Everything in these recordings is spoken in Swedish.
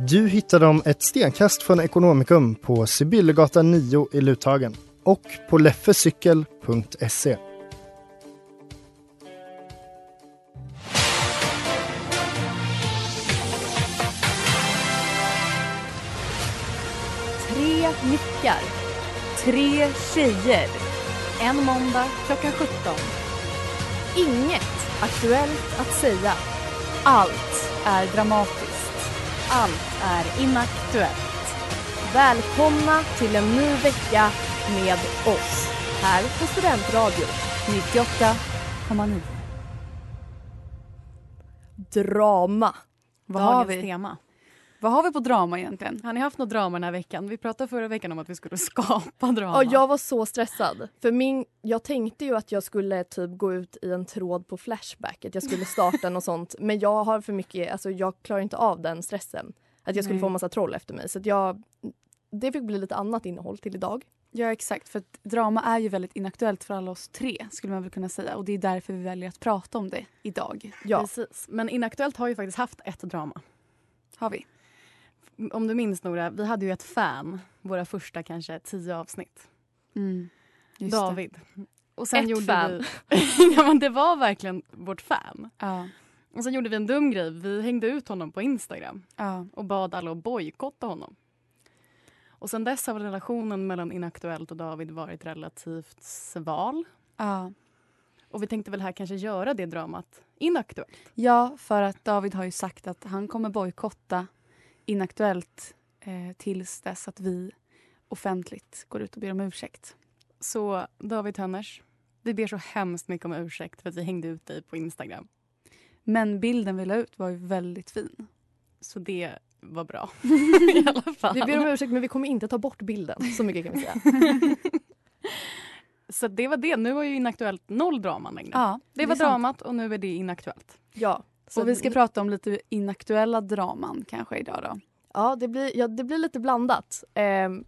Du hittar dem ett stenkast från Ekonomikum på Sibyllegatan 9 i Luthagen och på leffecykel.se. Tre nickar. Tre tjejer. En måndag klockan 17. Inget aktuellt att säga. Allt är dramatiskt. Allt är inaktuellt. Välkomna till en ny vecka med oss här på Studentradion 98,9. Drama. Vad har Dagens vi? tema. Vad har vi på drama egentligen? Har ni haft något drama den här veckan? Vi pratade förra veckan om att vi skulle skapa drama. Ja, jag var så stressad. För min, jag tänkte ju att jag skulle typ gå ut i en tråd på Flashback, att jag skulle starta något sånt. Men jag har för mycket, alltså jag klarar inte av den stressen. Att jag skulle Nej. få massa troll efter mig. Så jag, det fick bli lite annat innehåll till idag. Ja exakt, för drama är ju väldigt inaktuellt för alla oss tre skulle man väl kunna säga. Och det är därför vi väljer att prata om det idag. Ja. Precis. Men Inaktuellt har ju faktiskt haft ett drama. Har vi? Om du minns Nora, vi hade ju ett fan våra första kanske tio avsnitt. Mm. David. Och sen Ett gjorde fan. Vi... ja men det var verkligen vårt fan. Det. Ja. Och sen gjorde vi en dum grej. Vi hängde ut honom på Instagram Ja. och bad alla att bojkotta honom. Och sen dess har relationen mellan Inaktuellt och David varit relativt sval. Ja. Och vi tänkte väl här kanske göra det dramat inaktuellt. ja, för att David har ju sagt att han kommer bojkotta Inaktuellt eh, tills dess att vi offentligt går ut och ber om ursäkt. Så David Tönners, vi ber så hemskt mycket om ursäkt för att vi hängde ut dig på Instagram. Men bilden vi la ut var ju väldigt fin. Så det var bra i alla fall. Vi ber om ursäkt men vi kommer inte ta bort bilden. Så mycket kan vi säga. Så det var det. Nu var ju Inaktuellt noll drama längre. Ja, det var är sant. dramat och nu är det Inaktuellt. Ja. Så Och vi ska prata om lite inaktuella draman kanske idag då. Ja, det blir, ja, det blir lite blandat. Ehm,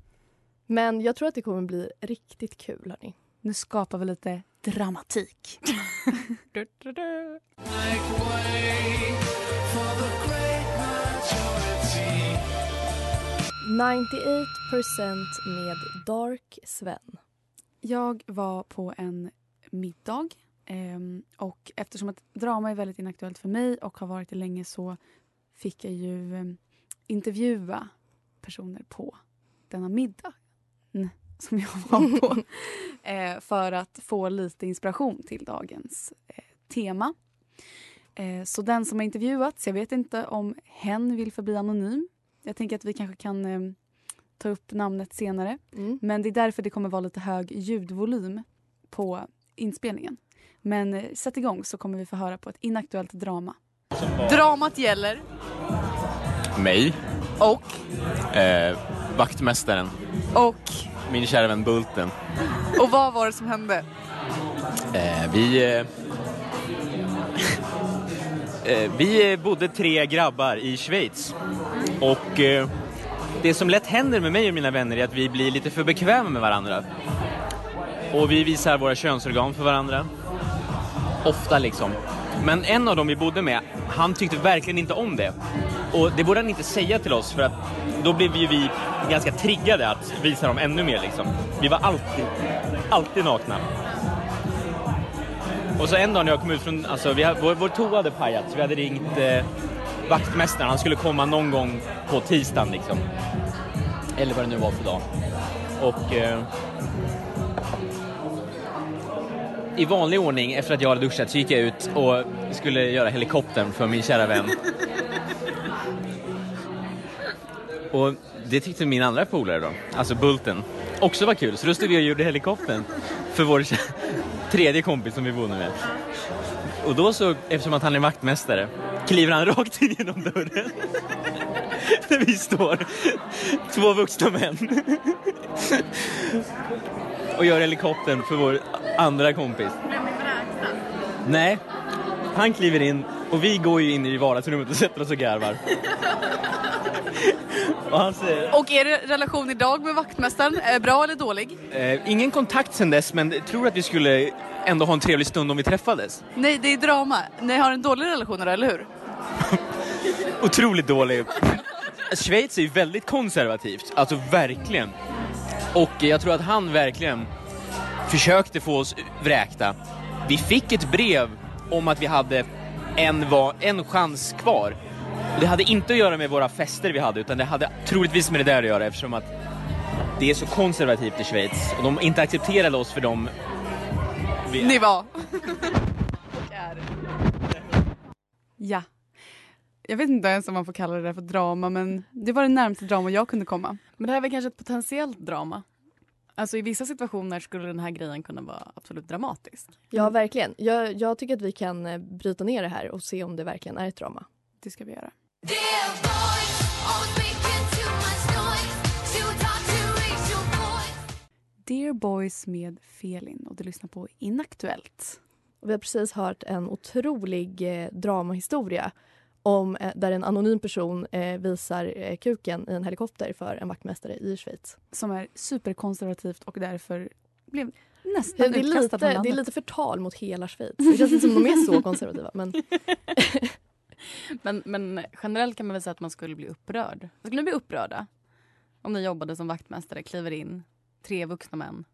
men jag tror att det kommer bli riktigt kul. Hörni. Nu skapar vi lite dramatik. Du, du, du. 98% med Dark Sven. Jag var på en middag ehm, och eftersom att drama är väldigt inaktuellt för mig och har varit det länge så fick jag ju ehm, intervjua personer på denna middag som jag var på eh, för att få lite inspiration till dagens eh, tema. Eh, så den som har intervjuats, jag vet inte om hen vill förbli anonym. Jag tänker att vi kanske kan ehm, ta upp namnet senare. Mm. Men det är därför det kommer vara lite hög ljudvolym på inspelningen. Men eh, sätt igång så kommer vi få höra på ett inaktuellt drama. Dramat gäller Mig, och, eh, vaktmästaren, och, min kära vän Bulten. och vad var det som hände? Eh, vi... Eh, eh, vi bodde tre grabbar i Schweiz. Och eh, det som lätt händer med mig och mina vänner är att vi blir lite för bekväma med varandra. Och vi visar våra könsorgan för varandra. Ofta liksom. Men en av dem vi bodde med, han tyckte verkligen inte om det. Och det borde han inte säga till oss för att då blev ju vi ganska triggade att visa dem ännu mer liksom. Vi var alltid, alltid nakna. Och så en dag när jag kom ut från, alltså vi vår, vår toa hade pajat så vi hade ringt eh, vaktmästaren, han skulle komma någon gång på tisdagen liksom. Eller vad det nu var för dag. Och eh, i vanlig ordning efter att jag hade duschat så gick jag ut och skulle göra helikoptern för min kära vän. Och det tyckte min andra polare då, alltså Bulten, också var kul. Så då stod jag och gjorde helikoptern för vår tredje kompis som vi bodde med. Och då så, eftersom att han är vaktmästare, kliver han rakt in genom dörren. Där vi står, två vuxna män. Och gör helikoptern för vår andra kompis. Nej, han kliver in och vi går ju in i vardagsrummet och sätter oss och garvar. Och han säger, Och är det relation idag med vaktmästaren? Eh, bra eller dålig? eh, ingen kontakt sen dess men tror att vi skulle ändå ha en trevlig stund om vi träffades. Nej, det är drama. Ni har en dålig relation eller hur? Otroligt dålig. Schweiz är ju väldigt konservativt, alltså verkligen. Och jag tror att han verkligen försökte få oss vräkta. Vi fick ett brev om att vi hade en, va- en chans kvar. Och det hade inte att göra med våra fester vi hade, utan det hade troligtvis med det där att göra eftersom att det är så konservativt i Schweiz och de inte accepterade oss för dem vi Ni var. Ja. Jag vet inte ens om man får kalla det där för drama men det var det närmaste drama jag kunde komma. Men det här är väl kanske ett potentiellt drama? Alltså i vissa situationer skulle den här grejen kunna vara absolut dramatisk. Ja, verkligen. Jag, jag tycker att vi kan eh, bryta ner det här och se om det verkligen är ett drama. Det ska vi göra. Dear Boys med Felin och du lyssnar på Inaktuellt. Och vi har precis hört en otrolig eh, dramahistoria om, eh, där en anonym person eh, visar eh, kuken i en helikopter för en vaktmästare i Schweiz. Som är superkonservativt och därför blev nästan det, är, lite, det är lite förtal mot hela Schweiz. Det känns inte som de är så konservativa. Men Men, men generellt kan man väl säga att man skulle bli upprörd. Skulle ni bli upprörda? Om ni jobbade som vaktmästare, kliver in, tre vuxna män,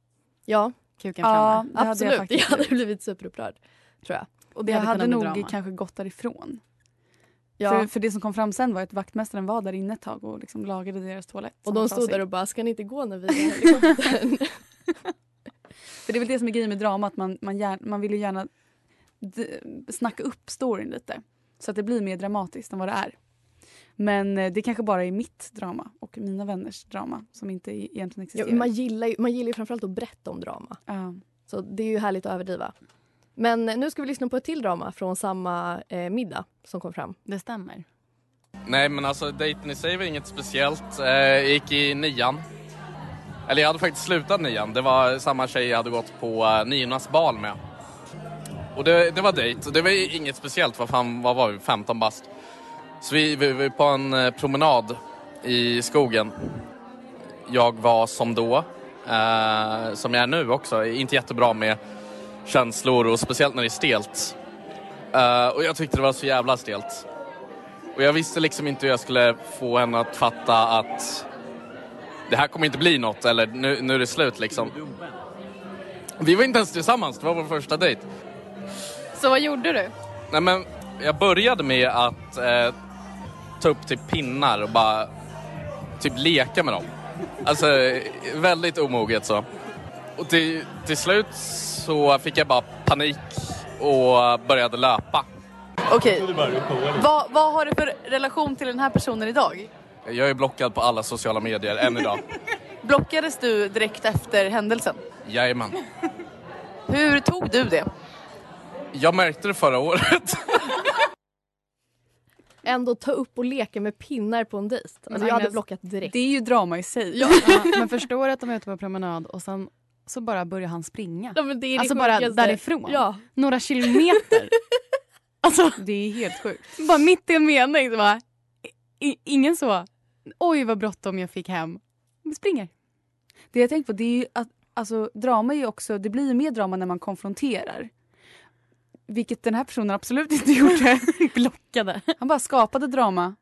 ja, kuken Ja, framme. hade jag absolut. Jag, faktiskt hade blivit superupprörd. Tror jag. Och det jag hade, hade nog drama. kanske gått därifrån. Ja. För, för det som kom fram sen var att vaktmästaren var där inne ett tag och liksom lagade deras toalett. och de stod där och bara, ska ni inte gå när vi är i helikoptern? För det är väl det som är grejen med drama, att man, man, gär, man vill ju gärna snacka upp storyn lite. Så att det blir mer dramatiskt än vad det är. Men eh, det kanske bara är mitt drama och mina vänners drama som inte e- egentligen ja, existerar. man, gillar ju, man gillar ju framförallt att berätta om drama. Ja. Så det är ju härligt att överdriva. Men nu ska vi lyssna på ett till drama från samma eh, middag som kom fram. Det stämmer. Nej men alltså dejten i sig var inget speciellt. Eh, Jag gick i nian. Eller jag hade faktiskt slutat nian. Det var samma tjej jag hade gått på eh, niornas bal med. Och det, det var dejt det var inget speciellt. Vad fan vad var vi? 15 bast. Så vi, vi var på en eh, promenad i skogen. Jag var som då, eh, som jag är nu också, inte jättebra med känslor och speciellt när det är stelt. Eh, och jag tyckte det var så jävla stelt. Och jag visste liksom inte hur jag skulle få henne att fatta att det här kommer inte bli något eller nu, nu är det slut liksom. Vi var inte ens tillsammans, det var vår första dejt. Så vad gjorde du? Nej men jag började med att eh, ta upp typ pinnar och bara typ leka med dem. Alltså väldigt omoget så. Och till, till slut så fick jag bara panik och började löpa. Okej. Vad, vad har du för relation till den här personen idag? Jag är blockad på alla sociala medier än idag. Blockades du direkt efter händelsen? Jajamän. Hur tog du det? Jag märkte det förra året. Ändå ta upp och leka med pinnar på en dejt. Men Alltså, jag hade blockat direkt. Det är ju drama i sig. Ja, men förstår att de är ute på promenad och sen så bara börjar han springa. Ja, det det Alltså bara därifrån? Ja. Några kilometer. alltså Det är helt sjukt. bara mitt i en mening så bara, i, ingen så, oj vad bråttom jag fick hem. Vi springer. Det jag tänkt på det är att alltså, drama är också, det blir ju mer drama när man konfronterar. Vilket den här personen absolut inte gjorde. Blockade. Han bara skapade drama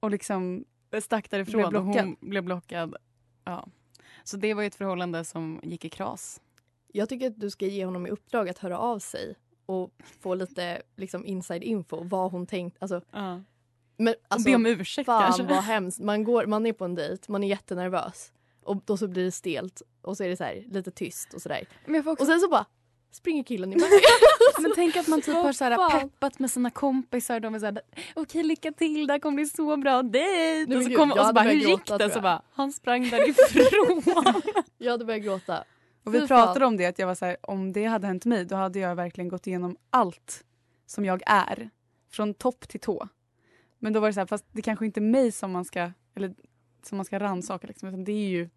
och liksom Stack därifrån Blev och blockad. hon blev blockad. Ja. Så det var ju ett förhållande som gick i kras. Jag tycker att du ska ge honom i uppdrag att höra av sig och få lite liksom, inside info. Vad hon tänkt. Alltså, Men Och alltså, be om ursäkt fan kanske. vad hemskt. Man, går, man är på en dejt, man är jättenervös och då så blir det stelt och så är det så här, lite tyst och sådär. Men, också, Och sen så bara springer killen iväg. men tänk att man typ har så här peppat med sina kompisar. De är så här, okej lycka till, det här kommer bli så bra dejt. Nej, Och så, kom, och så bara, hur gick det? Så bara, han sprang därifrån. Jag hade börjat gråta. Och vi pratade om det, att jag var så här, om det hade hänt mig då hade jag verkligen gått igenom allt som jag är. Från topp till tå. Men då var det så här, fast det kanske inte är mig som man ska, eller, som man ska rannsaka liksom, utan det är ju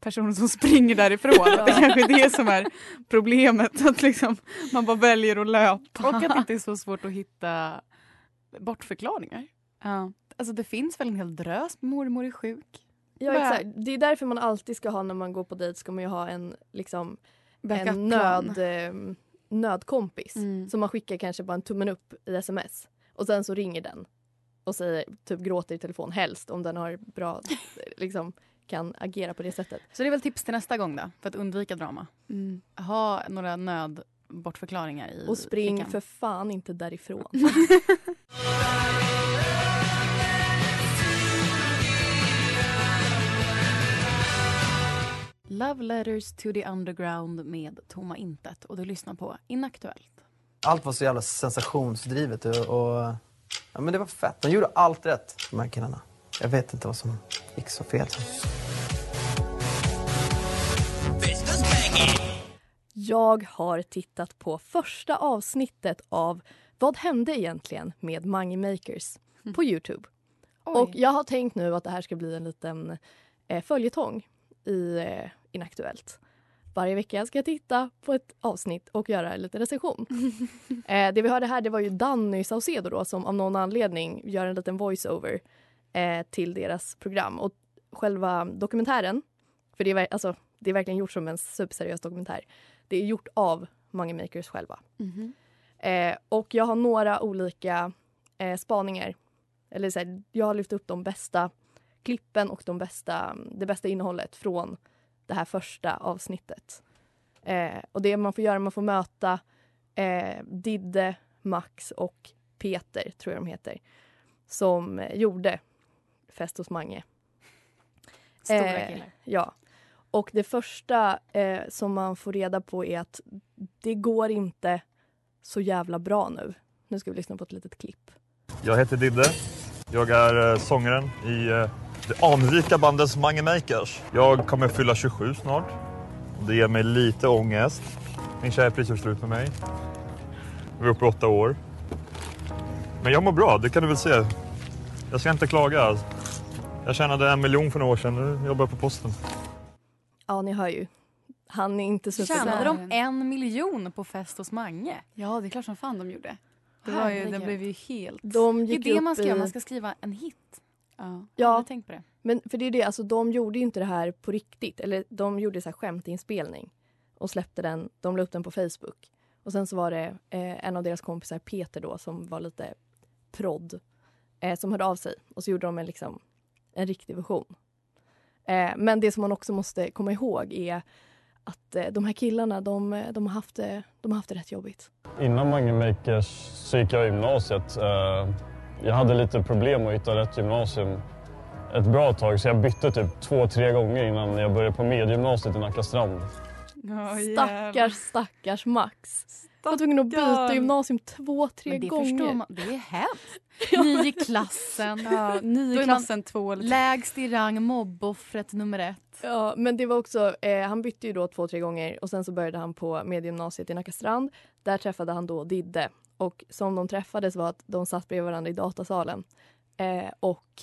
personen som springer därifrån. Det kanske är det som är problemet. Att liksom, man bara väljer att löpa. Och att det inte är så svårt att hitta bortförklaringar. Ja. Alltså det finns väl en hel drös, mormor är sjuk. Ja, Bara- exakt. Det är därför man alltid ska ha när man går på dejt ska man ju ha en, liksom, en nöd, eh, nödkompis. Mm. Så man skickar kanske bara en tummen upp i sms. Och sen så ringer den och säger, typ gråter i telefon helst om den har bra, liksom kan agera på det sättet. Så det är väl tips till nästa gång då, för att undvika drama. Mm. Ha några nödbortförklaringar i Och spring fickan. för fan inte därifrån. Love letters to the underground med Tomma Intet och du lyssnar på Inaktuellt. Allt var så jävla sensationsdrivet och, och ja, men det var fett. De gjorde allt rätt, de här killarna. Jag vet inte vad som gick så fel. Jag har tittat på första avsnittet av Vad hände egentligen med Mange Makers på Youtube. Och jag har tänkt nu att det här ska bli en liten eh, följetong i eh, Inaktuellt. Varje vecka ska jag titta på ett avsnitt och göra en liten recension. eh, det vi hörde här det var ju Danny Saucedo då, som av någon anledning gör en liten voiceover eh, till deras program. Och själva dokumentären, för det är, alltså, det är verkligen gjort som en superseriös dokumentär. Det är gjort av Mange Makers själva. Mhm. Eh, och jag har några olika eh, spaningar. Eller så här, jag har lyft upp de bästa klippen och de bästa, det bästa innehållet från det här första avsnittet. Eh, och det man får göra, man får möta eh, Didde, Max och Peter, tror jag de heter, som eh, gjorde Fest hos Mange. Stora Eh, killar. Ja. Och det första eh, som man får reda på är att det går inte så jävla bra nu. Nu ska vi lyssna på ett litet klipp. Jag heter Didde. Jag är eh, sångaren i eh, det anrika bandet Mange Makers. Jag kommer fylla 27 snart. Det ger mig lite ångest. Min tjej har precis slut med mig. Vi är uppe i åtta år. Men jag mår bra, det kan du väl se. Jag ska inte klaga. Jag tjänade en miljon för några år sedan. Nu jobbar jag på posten. Ja, ni hör ju. Han är inte så Tjänade de en miljon på fest hos Mange? Ja, det är klart som fan de gjorde. Det, var ju, det Herregud. blev ju helt... De Det är gick det man ska i... göra, man ska skriva en hit. Ja. Har Ja, tänkt på det? men för det är det, alltså de gjorde ju inte det här på riktigt. Eller de gjorde så här skämtinspelning och släppte den. De la upp den på Facebook. Och sen så var det eh, en av deras kompisar, Peter då, som var lite prodd, eh, som hörde av sig. Och så gjorde de en, liksom, en riktig version. Eh, men det som man också måste komma ihåg är att eh, de här killarna, de, de, har haft det, de har haft det rätt jobbigt. Innan Mange Makers så gick jag i gymnasiet. Eh, Jag hade lite problem att hitta rätt gymnasium ett bra tag så jag bytte typ två, tre gånger innan jag började på mediegymnasiet i Nacka strand. Stackars, stackars Max. Var tvungen att byta gymnasium två, tre det gånger. förstår man. Det är hemskt. Nio i klassen. Ja, man klassen, två Lägst i rang, mobboffret nummer ett. Ja, men det var också, eh, han bytte ju då två, tre gånger och sen så började han på mediegymnasiet i Nackastrand. Där träffade han då Didde och som de träffades var att de satt bredvid varandra i datasalen. Eh, och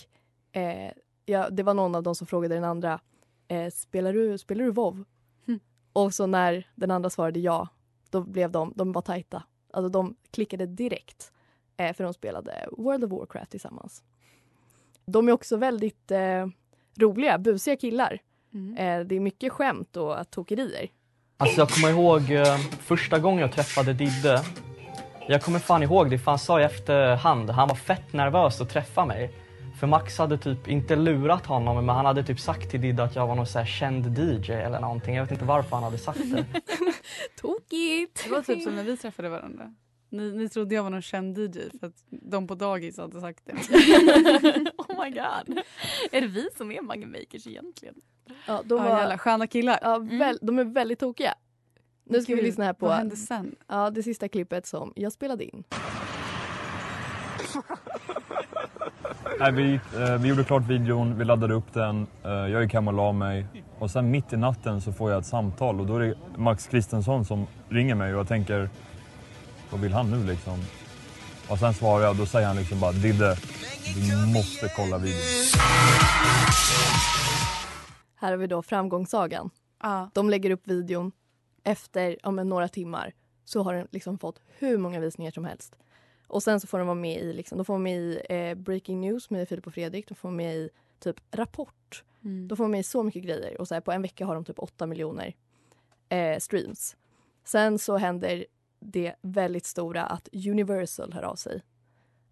eh, ja, det var någon av dem som frågade den andra, eh, spelar, du, spelar du WoW? Hm. Och så när den andra svarade ja, då blev de, de var tajta. Alltså de klickade direkt. Eh, för de spelade World of Warcraft tillsammans. De är också väldigt eh, roliga, busiga killar. Mm. Eh, det är mycket skämt och tokerier. Alltså jag kommer ihåg eh, första gången jag träffade Didde. Jag kommer fan ihåg det, för han sa i efterhand, han var fett nervös att träffa mig. För Max hade typ inte lurat honom, men han hade typ sagt till Didde att jag var någon så här känd DJ eller någonting. Jag vet inte varför han hade sagt det. Tokigt! Det var typ som när vi träffade varandra. Ni, ni trodde jag var någon känd DJ för att de på dagis hade sagt det. oh my god. Är det vi som är Mange Makers egentligen? Ja, de Ja, var, jävla sköna killar. ja, väl, de är väldigt tokiga. Nu ska vi Gud, lyssna här på Vad hände sen? ja, det sista klippet som jag spelade in. Nej, vi, eh, vi gjorde klart videon, vi laddade upp den, eh, jag gick hem och la mig. Och sen mitt i natten så får jag ett samtal och då är det Max Kristensson som ringer mig och jag tänker, vad vill han nu liksom? Och sen svarar jag och då säger han liksom bara, Didde, du måste kolla videon. Här har vi då framgångssagan. Ja. De lägger upp videon. Efter om några timmar så har den liksom fått hur många visningar som helst. Och sen så får de vara med i, liksom, de får vara med i eh, Breaking News med Filip och Fredrik. De får vara med i typ Rapport. Mm. De får vara med i så mycket grejer. Och så här, på en vecka har de typ 8 miljoner eh, streams. Sen så händer det väldigt stora att Universal hör av sig.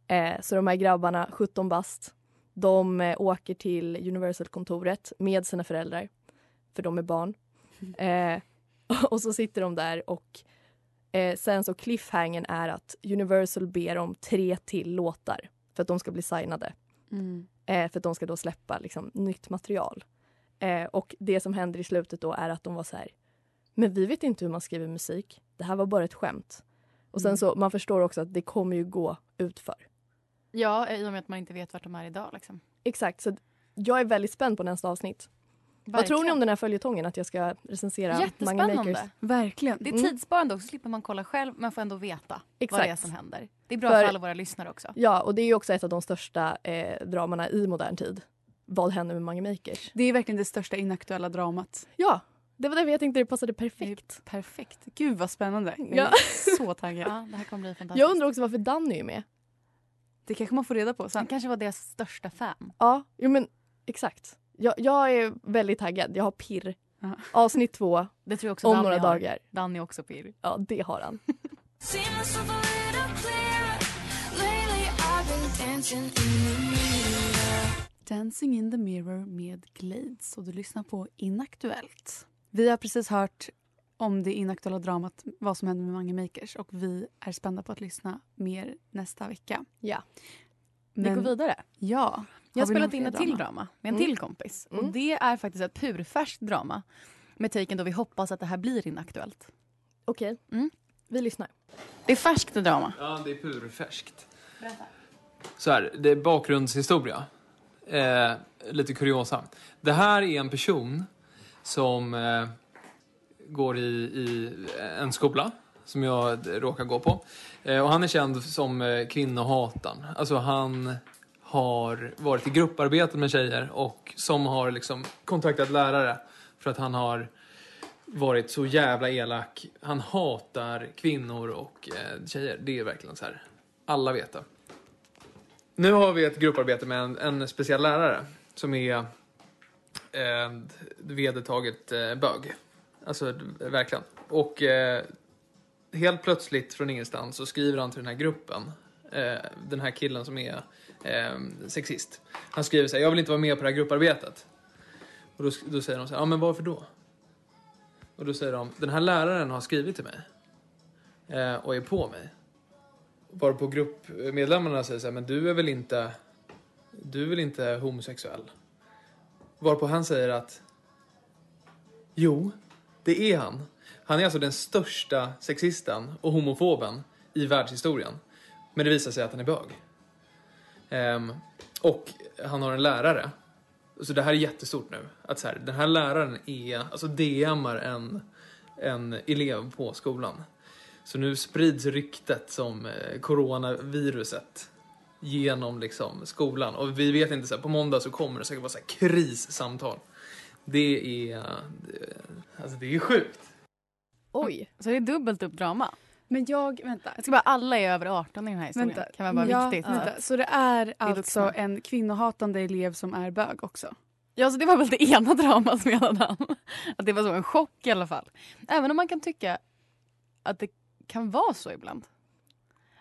Eh, så de här grabbarna, 17 bast, de eh, åker till Universal-kontoret med sina föräldrar, för de är barn. Eh, och så sitter de där och eh, sen så cliffhangern är att Universal ber om tre till låtar för att de ska bli signade. Mm. Eh, för att de ska då släppa liksom, nytt material. Eh, och det som händer i slutet då är att de var så här, men vi vet inte hur man skriver musik. Det här var bara ett skämt. Och sen Mm. så, man förstår också att det kommer ju gå utför. Ja, i och med att man inte vet vart de är idag. Liksom. Exakt, så jag är väldigt spänd på nästa avsnitt. Vad tror ni om den här följetongen att jag ska recensera Jättespännande. Makers? Verkligen. Det är Mm. tidssparande också, slipper man kolla själv men får ändå veta vad det är Exakt. som händer. Det är bra för, För- alla våra lyssnare också. Ja, och det är ju också ett av de största eh, dramana i modern tid. Vad händer med Mange Makers? Det är verkligen det största inaktuella dramat. Ja, det var det jag tänkte det passade perfekt. Perfekt. Gud vad spännande. Jag är Ja. så taggad. Ja, det här kommer bli fantastiskt. Jag undrar också varför Danny är med. Det kanske man får reda på sen. Han kanske var deras största fan. Ja, jo men exakt. Jag, jag är väldigt taggad. Jag har pirr. Ja. Avsnitt två Det tror jag också om Danny några har. dagar. Danny är också pirr. Ja, det har han. Dancing in the mirror med Glades och du lyssnar på Inaktuellt. Vi har precis hört om det inaktuella dramat Vad som händer med Mange Makers och vi är spända på att lyssna mer nästa vecka. Ja. Vi Men- går vidare. Ja. Jag har spelat in ett till drama? med en Mm. till kompis. Och Mm. det är faktiskt ett purfärskt drama. Med taken då vi hoppas att det här blir inaktuellt. Okej, Mm. vi lyssnar. Det är färskt drama. Ja, det är purfärskt. Så här, det är bakgrundshistoria. Eh, lite kuriosa. Det här är en person som eh, går i, i en skola som jag råkar gå på. Eh, och han är känd som eh, kvinnohataren. Alltså han har varit i grupparbete med tjejer och som har liksom kontaktat lärare för att han har varit så jävla elak. Han hatar kvinnor och eh, tjejer. Det är verkligen så här. Alla vet det. Nu har vi ett grupparbete med en, en speciell lärare som är eh, vedertaget eh, bög. Alltså verkligen. Och eh, helt plötsligt från ingenstans så skriver han till den här gruppen. Eh, den här killen som är eh, sexist. Han skriver så här, jag vill inte vara med på det här grupparbetet. Och då, då säger de så här, ja men varför då? Och då säger de, den här läraren har skrivit till mig. Eh, och är på mig. Varpå gruppmedlemmarna säger så här, men du är väl inte, du är väl inte homosexuell? Varpå han säger att, jo, det är han. Han är alltså den största sexisten och homofoben i världshistorien. Men det visar sig att han är bög. Ehm, och han har en lärare. Så det här är jättestort nu. Att så här, den här läraren är, alltså DMar en, en elev på skolan. Så nu sprids ryktet som eh, coronaviruset genom liksom skolan. Och vi vet inte, så här, på måndag så kommer det säkert vara så här krissamtal. Det är, det, alltså det är sjukt. Oj. Så det är dubbelt upp drama. Men jag, vänta. Jag ska bara alla är över 18 i den här historien. Vänta. kan vara ja, viktigt. Vänta. Så det är alltså en kvinnohatande elev som är bög också? Ja, så det var väl det ena dramat menade han. Att det var så en chock i alla fall. Även om man kan tycka att det kan vara så ibland.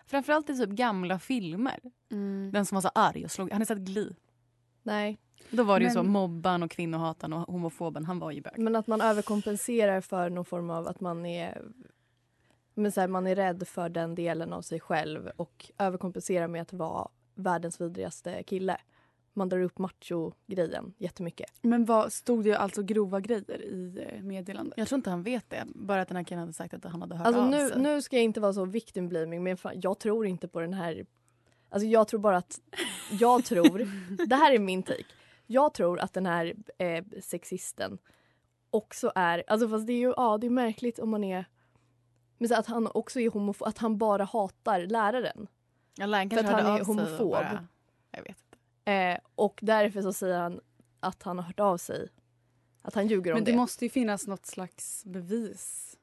Framförallt i typ gamla filmer. Den som var så arg och slog. Har ni sett Glee? Nej. Då var det ju så Men- mobban och kvinnohatan och homofoben. Han var ju bög. Men att man överkompenserar för någon form av att man är Men så här, man är rädd för den delen av sig själv och överkompenserar med att vara världens vidrigaste kille. Man drar upp macho-grejen jättemycket. Men vad stod det alltså grova grejer i eh, meddelandet? Jag tror inte han vet det. Bara att den här killen hade sagt att han hade hört Alltså av nu, sig. nu ska jag inte vara så victim blaming men fan, jag tror inte på den här... Alltså jag tror bara att... Jag tror... det här är min take. Jag tror att den här eh, sexisten också är... Alltså fast det är ju ja, det är märkligt om man är... Men så att han också är homofob, att han bara hatar läraren. Ja, läraren För att han är homofob. bara- Jag vet inte. Eh, och därför så säger han att han har hört av sig. Att han ljuger om Men det det. måste ju finnas något slags bevis.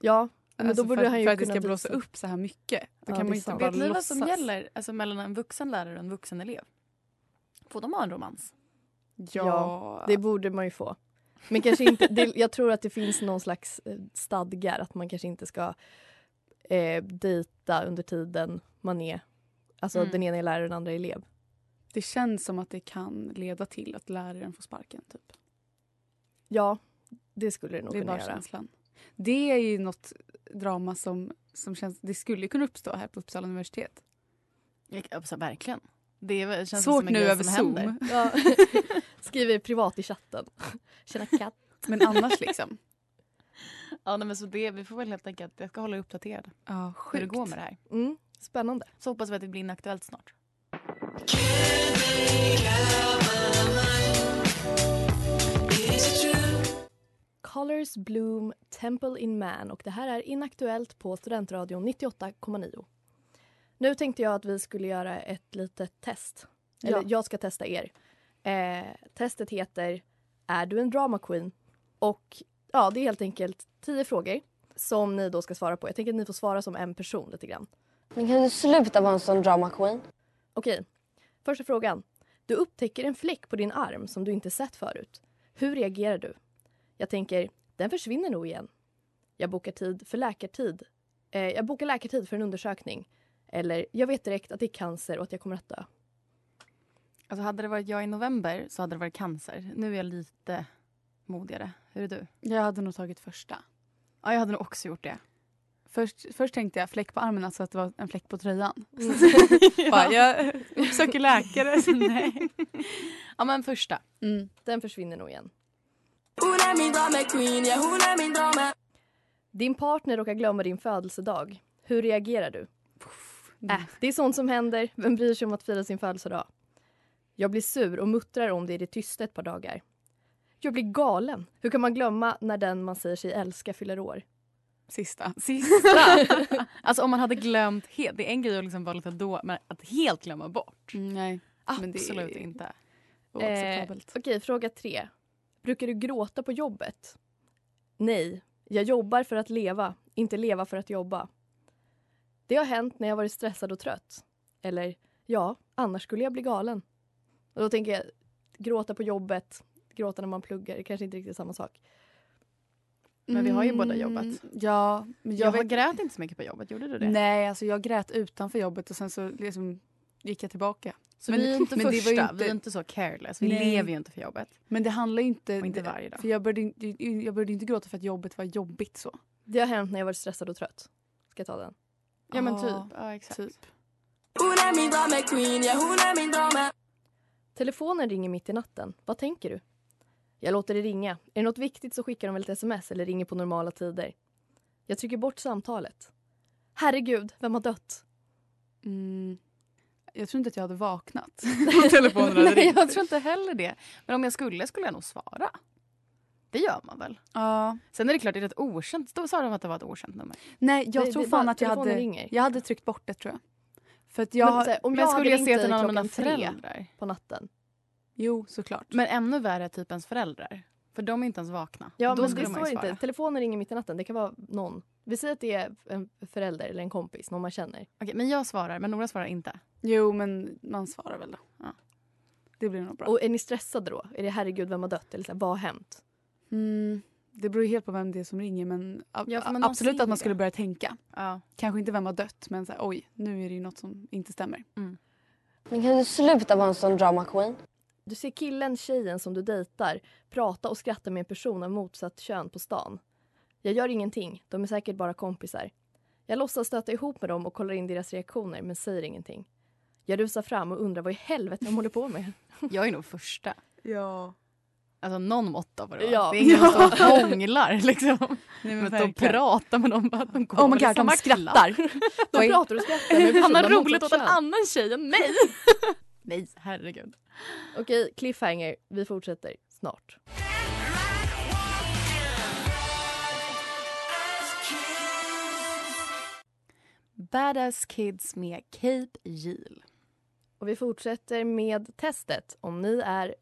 Ja, men alltså då borde för, han ju för att det ska blåsa visa. upp så här mycket. Då Ja, kan det man inte sant. bara Vet ni vad som gäller alltså, mellan en vuxen lärare och en vuxen elev? Får de ha en romans? Ja, det borde man ju få. Men kanske inte, det, jag tror att det finns någon slags eh, stadgar att man kanske inte ska eh, dejta under tiden man är, alltså Mm. den ena är lärare och den andra är elev. Det känns som att det kan leda till att läraren får sparken. Typ. Ja, det skulle det nog Det är kunna bara göra. känslan. Det är ju något drama som, som känns... Det skulle kunna uppstå här på Uppsala universitet. Alltså, verkligen. Det känns Svårt som en nu grej över som Zoom. händer. Ja. Skriver privat i chatten. Tjena katt. Men annars liksom. Ja, nej, men så det, vi får väl helt enkelt, jag ska hålla er uppdaterad. Ja, Hur det sjukt. går med det här. Mm, spännande. Så hoppas vi att det blir inaktuellt snart. Colors Bloom Temple in Man och det här är inaktuellt på Studentradion 98,9. Nu tänkte jag att vi skulle göra ett litet test. Eller Ja. jag ska testa er. Eh, testet heter Är du en drama queen? Och ja, det är helt enkelt tio frågor som ni då ska svara på. Jag tänker att ni får svara som en person lite grann. Men kan du sluta vara en sån drama queen? Okej, första frågan. Du upptäcker en fläck på din arm som du inte sett förut. Hur reagerar du? Jag tänker, den försvinner nog igen. Jag bokar tid för läkartid. Eh, jag bokar läkartid för en undersökning. Eller, jag vet direkt att det är cancer och att jag kommer att dö. Alltså hade det varit jag i november så hade det varit cancer. Nu är jag lite modigare. Hur är du? Jag hade nog tagit första. Ja, jag hade nog också gjort det. Först, först tänkte jag fläck på armen, alltså att det var en fläck på tröjan. Mm. Bara, jag söker läkare. Så nej. Ja, men första. Mm. Den försvinner nog igen. Hon är min drama queen, ja hon är min drama Din partner råkar glömma din födelsedag. Hur reagerar du? Äh, det är sånt som händer. Vem bryr sig om att fira sin födelsedag? Jag blir sur och muttrar om det i det tysta ett par dagar. Jag blir galen. Hur kan man glömma när den man säger sig älska fyller år? Sista. Sista! alltså om man hade glömt helt. Det är en grej att liksom vara lite då, men att helt glömma bort. Mm, nej. men det är- Absolut inte. Eh, Oacceptabelt. Okej, fråga tre. Brukar du gråta på jobbet? Nej, jag jobbar för att leva, inte leva för att jobba. Det har hänt när jag varit stressad och trött. Eller, ja, annars skulle jag bli galen. Och då tänker jag, gråta på jobbet, gråta när man pluggar, det kanske inte riktigt är samma sak. Men vi har ju båda Mm, jobbat. Ja. Men Jag, jag, vet- grät inte så mycket på jobbet. Gjorde du det? Nej, alltså jag grät utanför jobbet och sen så liksom gick jag tillbaka. Så vi är inte det var ju första. Vi är inte så careless. Vi Nej. lever ju inte för jobbet. Men det handlar ju inte... Och inte varje dag. För jag började, inte- jag började inte gråta för att jobbet var jobbigt så. Det har hänt när jag varit stressad och trött. Ska jag ta den? Ja men typ. Ja exakt. Typ. Hon är min drama queen, ja hon är min drama Telefonen ringer mitt i natten. Vad tänker du? Jag låter det ringa. Är det något viktigt så skickar de väl ett sms eller ringer på normala tider. Jag trycker bort samtalet. Herregud, vem har dött? Mm. Jag tror inte att jag hade vaknat. om telefonen hade Nej, jag tror inte heller det. Men om jag skulle skulle jag nog svara. Det gör man väl? Ja. Sen är det klart, är det ett okänt? Då sa de att det var ett okänt nummer. Nej, jag Det- tror det- fan att jag hade, ringer. jag hade tryckt bort det tror jag. För att jag Men här, om Men jag skulle jag se till någon av mina föräldrar? på natten. Jo, såklart. Men ännu värre typ ens föräldrar. För de är inte ens vakna. Ja, Då men skulle det man ju står svara. inte. Telefonen ringer mitt i natten. Det kan vara någon. Vi säger att det är en förälder eller en kompis, någon man känner. Okej, men jag svarar, men Nora svarar inte. Jo, men man svarar väl då. Ja. Det blir nog bra. Och är ni stressade då? Är det herregud, vem har dött? Eller så här, vad har hänt? Mm, det beror ju helt på vem det är som ringer men, Ja, men absolut att man det. skulle börja tänka. Ja. Kanske inte vem har dött men så här, oj, nu är det ju något som inte stämmer. Men kan du sluta vara en sån drama queen? Du ser killen, tjejen som du dejtar prata och skratta med en person av motsatt kön på stan. Jag gör ingenting, de är säkert bara kompisar. Jag låtsas stöta ihop med dem och kollar in deras reaktioner men säger ingenting. Jag rusar fram och undrar vad i helvete de håller på med. Jag är nog första. Ja. Alltså någon måtta på det. va? Ja. Det är ingen som Ja. och hånglar liksom. Nej, men de pratar med dem. Bara, de går Oh my god, de samma skrattar. De pratar och skrattar Han har roligt åt en annan tjej än mig. Nej, herregud. Okej, cliffhanger. Vi fortsätter snart. Badass Kids med Cape Jill. Och vi fortsätter med testet om ni är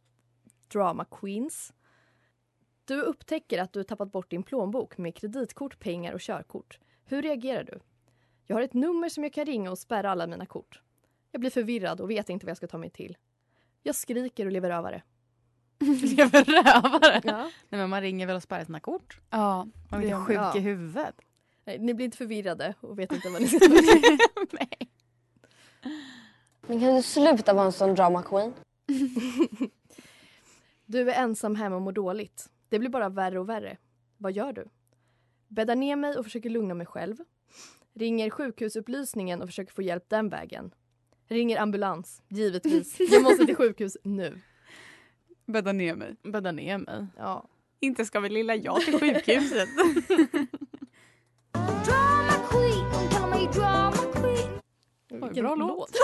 drama queens. Du upptäcker att du tappat bort din plånbok med kreditkort, pengar och körkort. Hur reagerar du? Jag har ett nummer som jag kan ringa och spärra alla mina kort. Jag blir förvirrad och vet inte vad jag ska ta mig till. Jag skriker och lever rövare. Lever rövare? Ja. Nej, men man ringer väl och spärrar sina kort? Ja, Man är inte man. sjuk Ja. i huvudet. Nej, Ni blir inte förvirrade och vet inte vad ni ska ta mig till. Men kan du sluta vara en sån drama queen? Du är ensam hemma och mår dåligt. Det blir bara värre och värre. Vad gör du? Bäddar ner mig och försöker lugna mig själv. Ringer sjukhusupplysningen och försöker få hjälp den vägen. Ringer ambulans, givetvis. Jag måste till sjukhus nu. Bädda ner mig. Bädda ner mig. Ja. Inte ska väl lilla jag till sjukhuset? Queen. Vilken bra låt.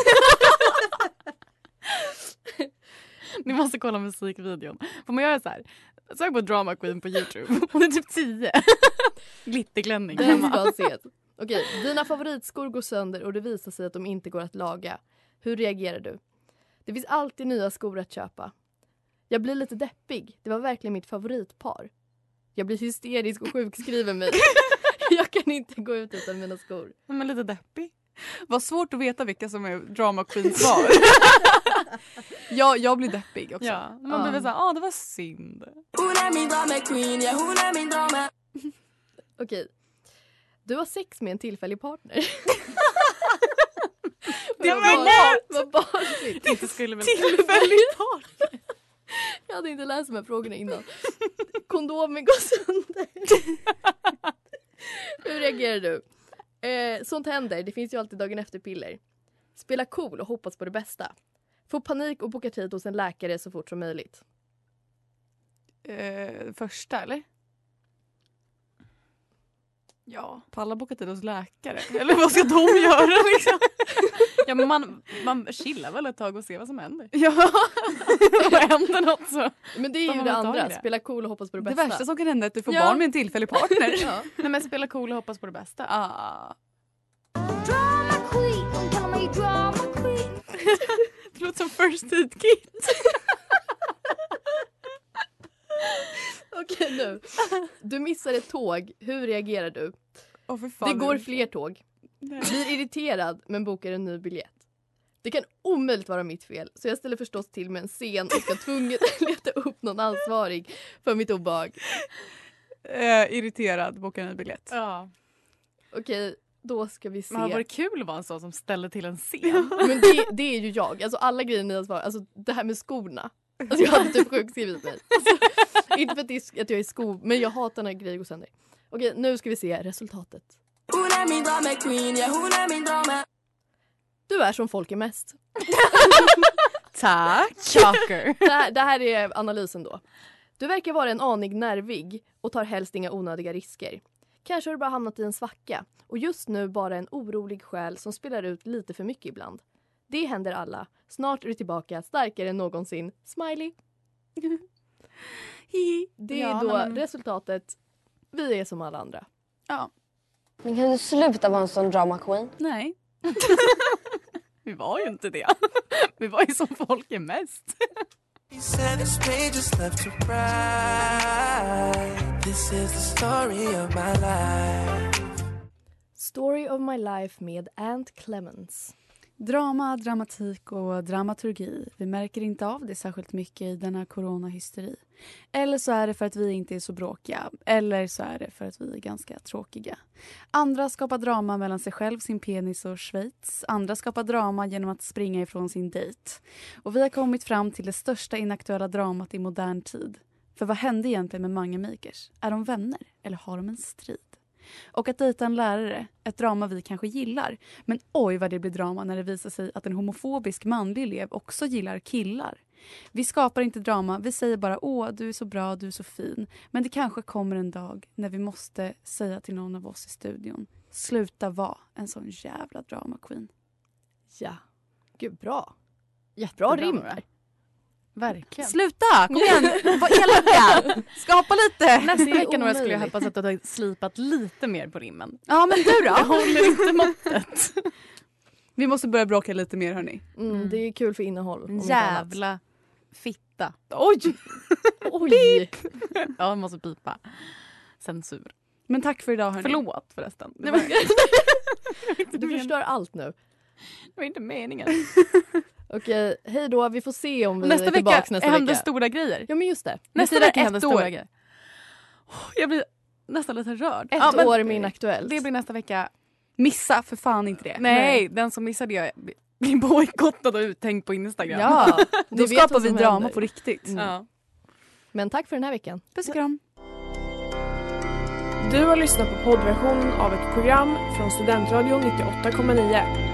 Ni måste kolla musikvideon. Får man göra så här? Sök på Drama Queen på Youtube. Hon är typ 10. Glitterklänning Den hemma. ska ses. Okej, dina favoritskor går sönder och det visar sig att de inte går att laga. Hur reagerar du? Det finns alltid nya skor att köpa. Jag blir lite deppig. Det var verkligen mitt favoritpar. Jag blir hysterisk och sjukskriver mig. Jag kan inte gå ut utan mina skor. Men lite deppig. Vad svårt att veta vilka som är drama queens svar. jag, jag blir deppig också. Ja, man blir väl såhär, ah det var synd. Hon är min drama queen, ja hon är min drama Okej. Du har sex med en tillfällig partner. Det var barn- lätt! Vad barnsligt. Inte skulle. Tillfällig partner. Jag hade inte läst de här frågorna innan. Kondomen går sönder. Hur reagerar du? Eh, sånt händer. Det finns ju alltid dagen efter-piller. Spela cool och hoppas på det bästa. Få panik och boka tid hos en läkare så fort som möjligt. Eh, första eller? Ja. Palla boka tid hos läkare. Eller vad ska de göra liksom? Ja, men man, man chillar väl ett tag och ser vad som händer. Ja. Om det händer något så. Men det är tar ju det andra. det. Spela cool och hoppas på det Det bästa. värsta som kan hända är att du får Ja. barn med en tillfällig partner. Ja. Nej men spela cool och hoppas på det bästa. ah. Drama queen, de kallar mig drama queen Det låter som first aid kit. Okej nu. Du missar ett tåg. Hur reagerar du? Åh, för fan, det går fler tåg. Nej. Blir irriterad men bokar en ny biljett. Det kan omöjligt vara mitt fel så jag ställer förstås till med en scen och ska tvunget leta upp någon ansvarig för mitt obehag. Eh, irriterad, boka en ny biljett. Ja. Okej, då ska vi se. Men hade varit kul att vara en sån som ställde till en scen. Men det, det är ju jag. Alltså alla grejer ni har svarat. Alltså det här med skorna. Alltså jag hade typ sjukskrivit mig. Alltså, inte för att, det är, att jag är sko, men jag hatar när grejer går sönder. Okej, nu ska vi se resultatet. Hon är min drama queen, ja hon är min drama Du är som folk är mest. Tack! Shocker. Det här, det här är analysen då. Du verkar vara en aning nervig och tar helst inga onödiga risker. Kanske har du bara hamnat i en svacka och just nu bara en orolig själ som spelar ut lite för mycket ibland. Det händer alla. Snart är du tillbaka starkare än någonsin. Smiley! Det är Ja, då men- resultatet. Vi är som alla andra. Ja. Men kan du sluta vara en sån drama queen? Nej. Vi var ju inte det. Vi var ju som folk är mest. This is the story of my life. Story of my life med Ant Clemens. Drama, dramatik och dramaturgi. Vi märker inte av det särskilt mycket i denna coronahysteri. Eller så är det för att vi inte är så bråkiga. Eller så är det för att vi är ganska tråkiga. Andra skapar drama mellan sig själv, sin penis och Schweiz. Andra skapar drama genom att springa ifrån sin dejt. Och vi har kommit fram till det största inaktuella dramat i modern tid. För vad hände egentligen med Mange Makers? Är de vänner eller har de en strid? Och att dejta en lärare, ett drama vi kanske gillar. Men oj vad det blir drama när det visar sig att en homofobisk manlig elev också gillar killar. Vi skapar inte drama, vi säger bara åh du är så bra, du är så fin. Men det kanske kommer en dag när vi måste säga till någon av oss i studion sluta vara en sån jävla drama queen. Ja, gud bra. Jättebra Bra rim där. Verkligen. Sluta! Kom igen, var elaka! Skapa lite! Nästa vecka Nora skulle jag hoppas att du hade slipat lite mer på rimmen. Ja men du Jag då? håller inte måttet. Vi måste börja bråka lite mer hörni. Mm, det är kul för innehåll. Jävla fitta. Oj! Oj! Ja, jag måste pipa. Censur. Men tack för idag hörni. Förlåt förresten. Det var, Du förstör allt nu. det var inte meningen. Okej, hej då. Vi får se om vi Nästa är tillbaka vecka nästa händer vecka. stora grejer. Ja men just det. Nästa vecka händer år. stora grejer. Jag blir nästan lite rörd. Ett Ja, men år med Inaktuellt. Det blir nästa vecka. Missa för fan inte det. Nej, den som missade jag blir bojkottad och uthängd på Instagram. Ja, Då skapar vi drama händer. på riktigt. Mm. Ja. Men tack för den här veckan. Puss och kram. Du har lyssnat på poddversionen av ett program från Studentradion 98,9.